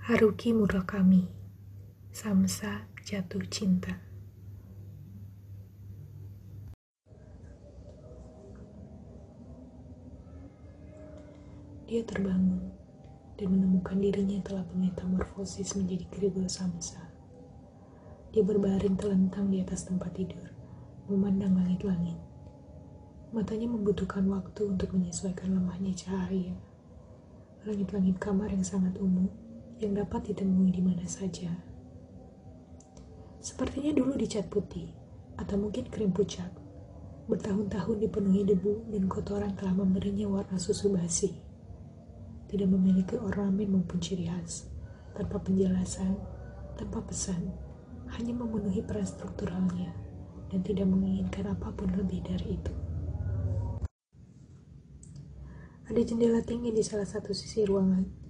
Haruki Murakami Samsa Jatuh Cinta Dia terbangun dan menemukan dirinya telah bermetamorfosis menjadi Gregor Samsa. Dia berbaring telentang di atas tempat tidur, memandang langit-langit. Matanya membutuhkan waktu untuk menyesuaikan lemahnya cahaya. Langit-langit kamar yang sangat umum, yang dapat ditemui di mana saja. Sepertinya dulu dicat putih, atau mungkin krim pucat. Bertahun-tahun dipenuhi debu dan kotoran telah memberinya warna susu basi. Tidak memiliki ornamen maupun ciri khas, tanpa penjelasan, tanpa pesan, hanya memenuhi peran strukturalnya dan tidak menginginkan apa pun lebih dari itu. Ada jendela tinggi di salah satu sisi ruangan,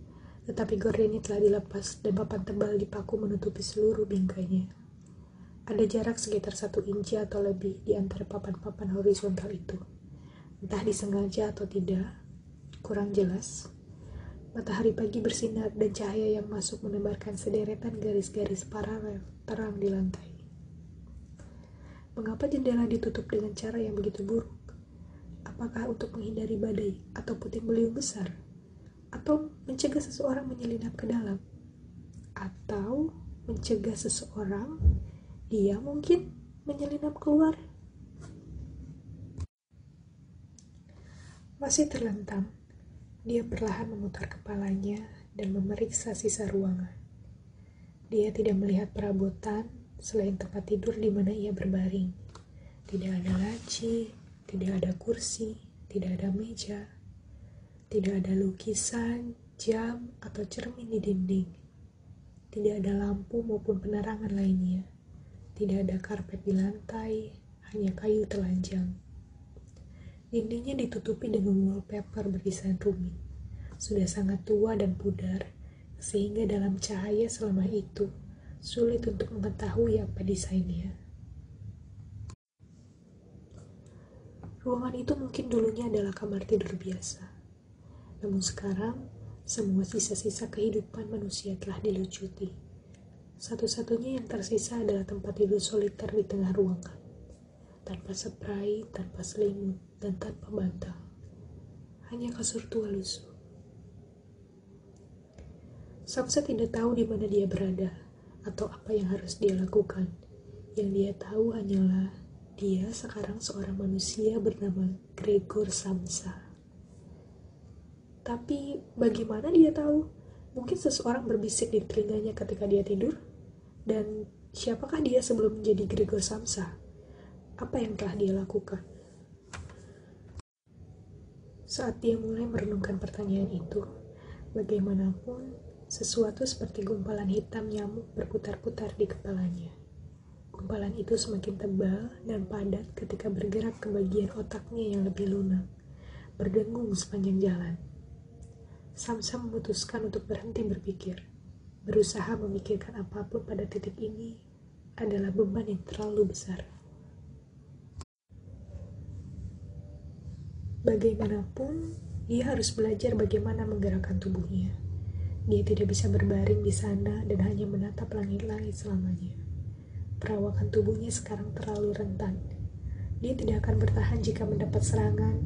tetapi gorden ini telah dilepas dan papan tebal dipaku menutupi seluruh bingkainya. Ada jarak sekitar satu inci atau lebih di antara papan-papan horizontal itu. Entah disengaja atau tidak, kurang jelas. Matahari pagi bersinar dan cahaya yang masuk menebarkan sederetan garis-garis paralel terang di lantai. Mengapa jendela ditutup dengan cara yang begitu buruk? Apakah untuk menghindari badai atau puting beliung besar? Atau mencegah seseorang menyelinap ke dalam? Atau mencegah seseorang, dia mungkin menyelinap keluar? Masih terlentang, dia perlahan memutar kepalanya dan memeriksa sisa ruangan. Dia tidak melihat perabotan selain tempat tidur di mana ia berbaring. Tidak ada laci, tidak ada kursi, tidak ada meja, tidak ada lukisan, jam, atau cermin di dinding. Tidak ada lampu maupun penerangan lainnya. Tidak ada karpet di lantai, hanya kayu telanjang. Dindingnya ditutupi dengan wallpaper berdesain rumit. Sudah sangat tua dan pudar, sehingga dalam cahaya selama itu sulit untuk mengetahui apa desainnya. Ruangan itu mungkin dulunya adalah kamar tidur biasa. Namun sekarang, semua sisa-sisa kehidupan manusia telah dilucuti. Satu-satunya yang tersisa adalah tempat tidur soliter di tengah ruangan tanpa spray, tanpa selimut, dan tanpa bantal. Hanya kasur tua lusuh. Samsa tidak tahu di mana dia berada atau apa yang harus dia lakukan. Yang dia tahu hanyalah dia sekarang seorang manusia bernama Gregor Samsa. Tapi bagaimana dia tahu? Mungkin seseorang berbisik di telinganya ketika dia tidur? Dan siapakah dia sebelum menjadi Gregor Samsa? apa yang telah dia lakukan. Saat dia mulai merenungkan pertanyaan itu, bagaimanapun sesuatu seperti gumpalan hitam nyamuk berputar-putar di kepalanya. Gumpalan itu semakin tebal dan padat ketika bergerak ke bagian otaknya yang lebih lunak, berdengung sepanjang jalan. Samsa memutuskan untuk berhenti berpikir. Berusaha memikirkan apa pun pada titik ini adalah beban yang terlalu besar. Bagaimanapun, dia harus belajar bagaimana menggerakkan tubuhnya. Dia tidak bisa berbaring di sana dan hanya menatap langit-langit selamanya. Perawakan tubuhnya sekarang terlalu rentan. Dia tidak akan bertahan jika mendapat serangan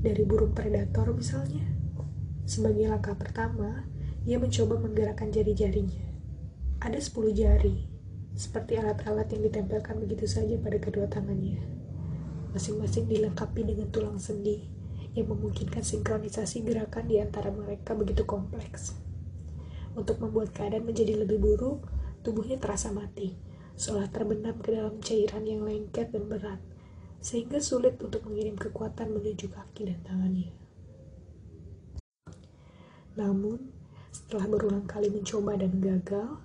dari burung predator misalnya. Sebagai langkah pertama, dia mencoba menggerakkan jari-jarinya. Ada 10 jari, seperti alat-alat yang ditempelkan begitu saja pada kedua tangannya. Masing-masing dilengkapi dengan tulang sendi yang memungkinkan sinkronisasi gerakan di antara mereka begitu kompleks. Untuk membuat keadaan menjadi lebih buruk, tubuhnya terasa mati, seolah terbenam ke dalam cairan yang lengket dan berat, sehingga sulit untuk mengirim kekuatan menuju kaki dan tangannya. Namun, setelah berulang kali mencoba dan gagal,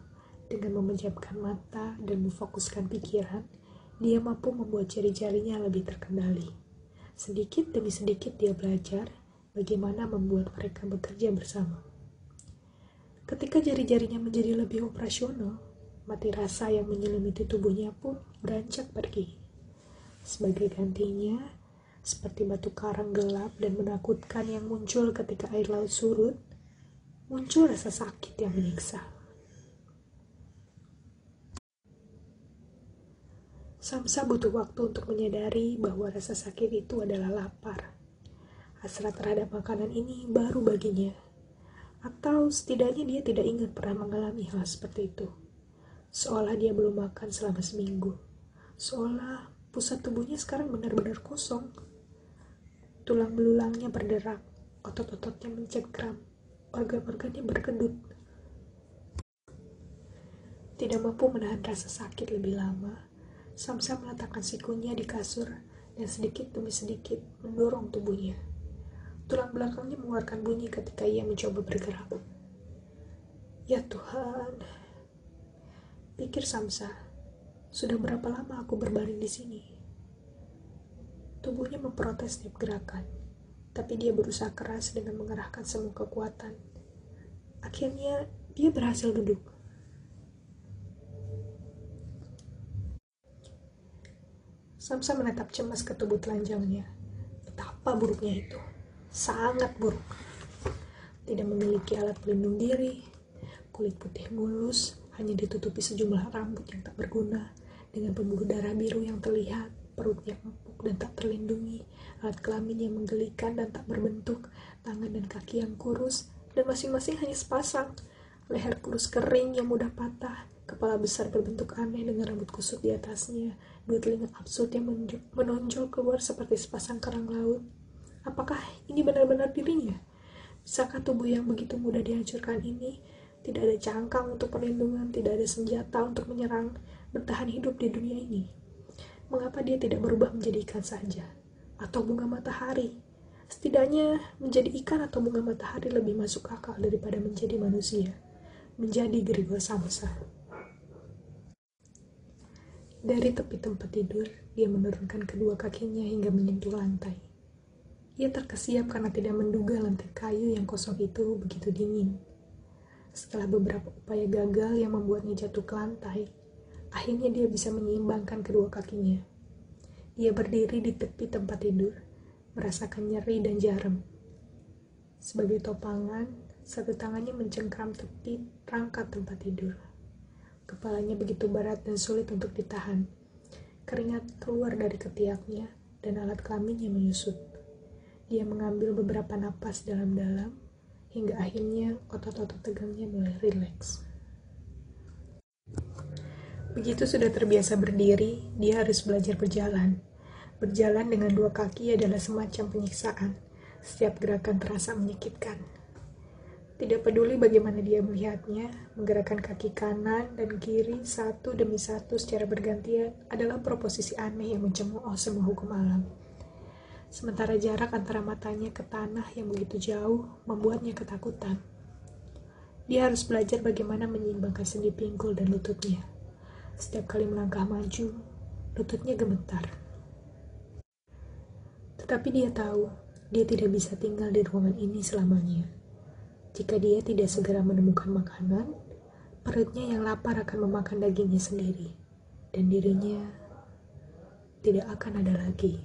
dengan memejamkan mata dan memfokuskan pikiran, dia mampu membuat jari-jarinya lebih terkendali. Sedikit demi sedikit dia belajar bagaimana membuat mereka bekerja bersama. Ketika jari-jarinya menjadi lebih operasional, mati rasa yang menyelimuti tubuhnya pun beranjak pergi. Sebagai gantinya, seperti batu karang gelap dan menakutkan yang muncul ketika air laut surut, muncul rasa sakit yang menyiksa. Samsa butuh waktu untuk menyadari bahwa rasa sakit itu adalah lapar. Hasrat terhadap makanan ini baru baginya. Atau setidaknya dia tidak ingat pernah mengalami hal seperti itu. Seolah dia belum makan selama seminggu. Seolah pusat tubuhnya sekarang benar-benar kosong. Tulang belulangnya berderak, otot-ototnya mencengkram, organ-organnya berkedut. Tidak mampu menahan rasa sakit lebih lama, Samsa meletakkan sikunya di kasur dan sedikit demi sedikit mendorong tubuhnya. Tulang belakangnya mengeluarkan bunyi ketika ia mencoba bergerak. Ya Tuhan, pikir Samsa, sudah berapa lama aku berbaring di sini? Tubuhnya memprotes setiap gerakan, tapi dia berusaha keras dengan mengerahkan semua kekuatan. Akhirnya, dia berhasil duduk. Samsa menatap cemas ke tubuh telanjangnya. Betapa buruknya itu. Sangat buruk. Tidak memiliki alat pelindung diri, kulit putih mulus, hanya ditutupi sejumlah rambut yang tak berguna, dengan pembuluh darah biru yang terlihat, perutnya empuk dan tak terlindungi, alat kelamin yang menggelikan dan tak berbentuk, tangan dan kaki yang kurus, dan masing-masing hanya sepasang, leher kurus kering yang mudah patah, Kepala besar berbentuk aneh dengan rambut kusut di atasnya, dua telinga absurd yang menonjol keluar seperti sepasang kerang laut. Apakah ini benar-benar dirinya? Bisakah tubuh yang begitu mudah dihancurkan ini tidak ada cangkang untuk perlindungan, tidak ada senjata untuk menyerang, bertahan hidup di dunia ini? Mengapa dia tidak berubah menjadi ikan saja? Atau bunga matahari? Setidaknya menjadi ikan atau bunga matahari lebih masuk akal daripada menjadi manusia, menjadi Gregor Samsa. Dari tepi tempat tidur, dia menurunkan kedua kakinya hingga menyentuh lantai. Ia terkesiap karena tidak menduga lantai kayu yang kosong itu begitu dingin. Setelah beberapa upaya gagal yang membuatnya jatuh ke lantai, akhirnya dia bisa menyeimbangkan kedua kakinya. Ia berdiri di tepi tempat tidur, merasakan nyeri dan jarum. Sebagai topangan, satu tangannya mencengkram tepi rangka tempat tidur. Kepalanya begitu berat dan sulit untuk ditahan. Keringat keluar dari ketiaknya dan alat kelaminnya menyusut. Dia mengambil beberapa napas dalam-dalam hingga akhirnya otot-otot tegangnya mulai rileks. Begitu sudah terbiasa berdiri, dia harus belajar berjalan. Berjalan dengan dua kaki adalah semacam penyiksaan. Setiap gerakan terasa menyakitkan. Tidak peduli bagaimana dia melihatnya, menggerakkan kaki kanan dan kiri satu demi satu secara bergantian adalah proposisi aneh yang mencemooh semua hukum alam. Sementara jarak antara matanya ke tanah yang begitu jauh membuatnya ketakutan. Dia harus belajar bagaimana menyeimbangkan sendi pinggul dan lututnya. Setiap kali melangkah maju, lututnya gemetar. Tetapi dia tahu, dia tidak bisa tinggal di ruangan ini selamanya. Jika dia tidak segera menemukan makanan, perutnya yang lapar akan memakan dagingnya sendiri, dan dirinya tidak akan ada lagi.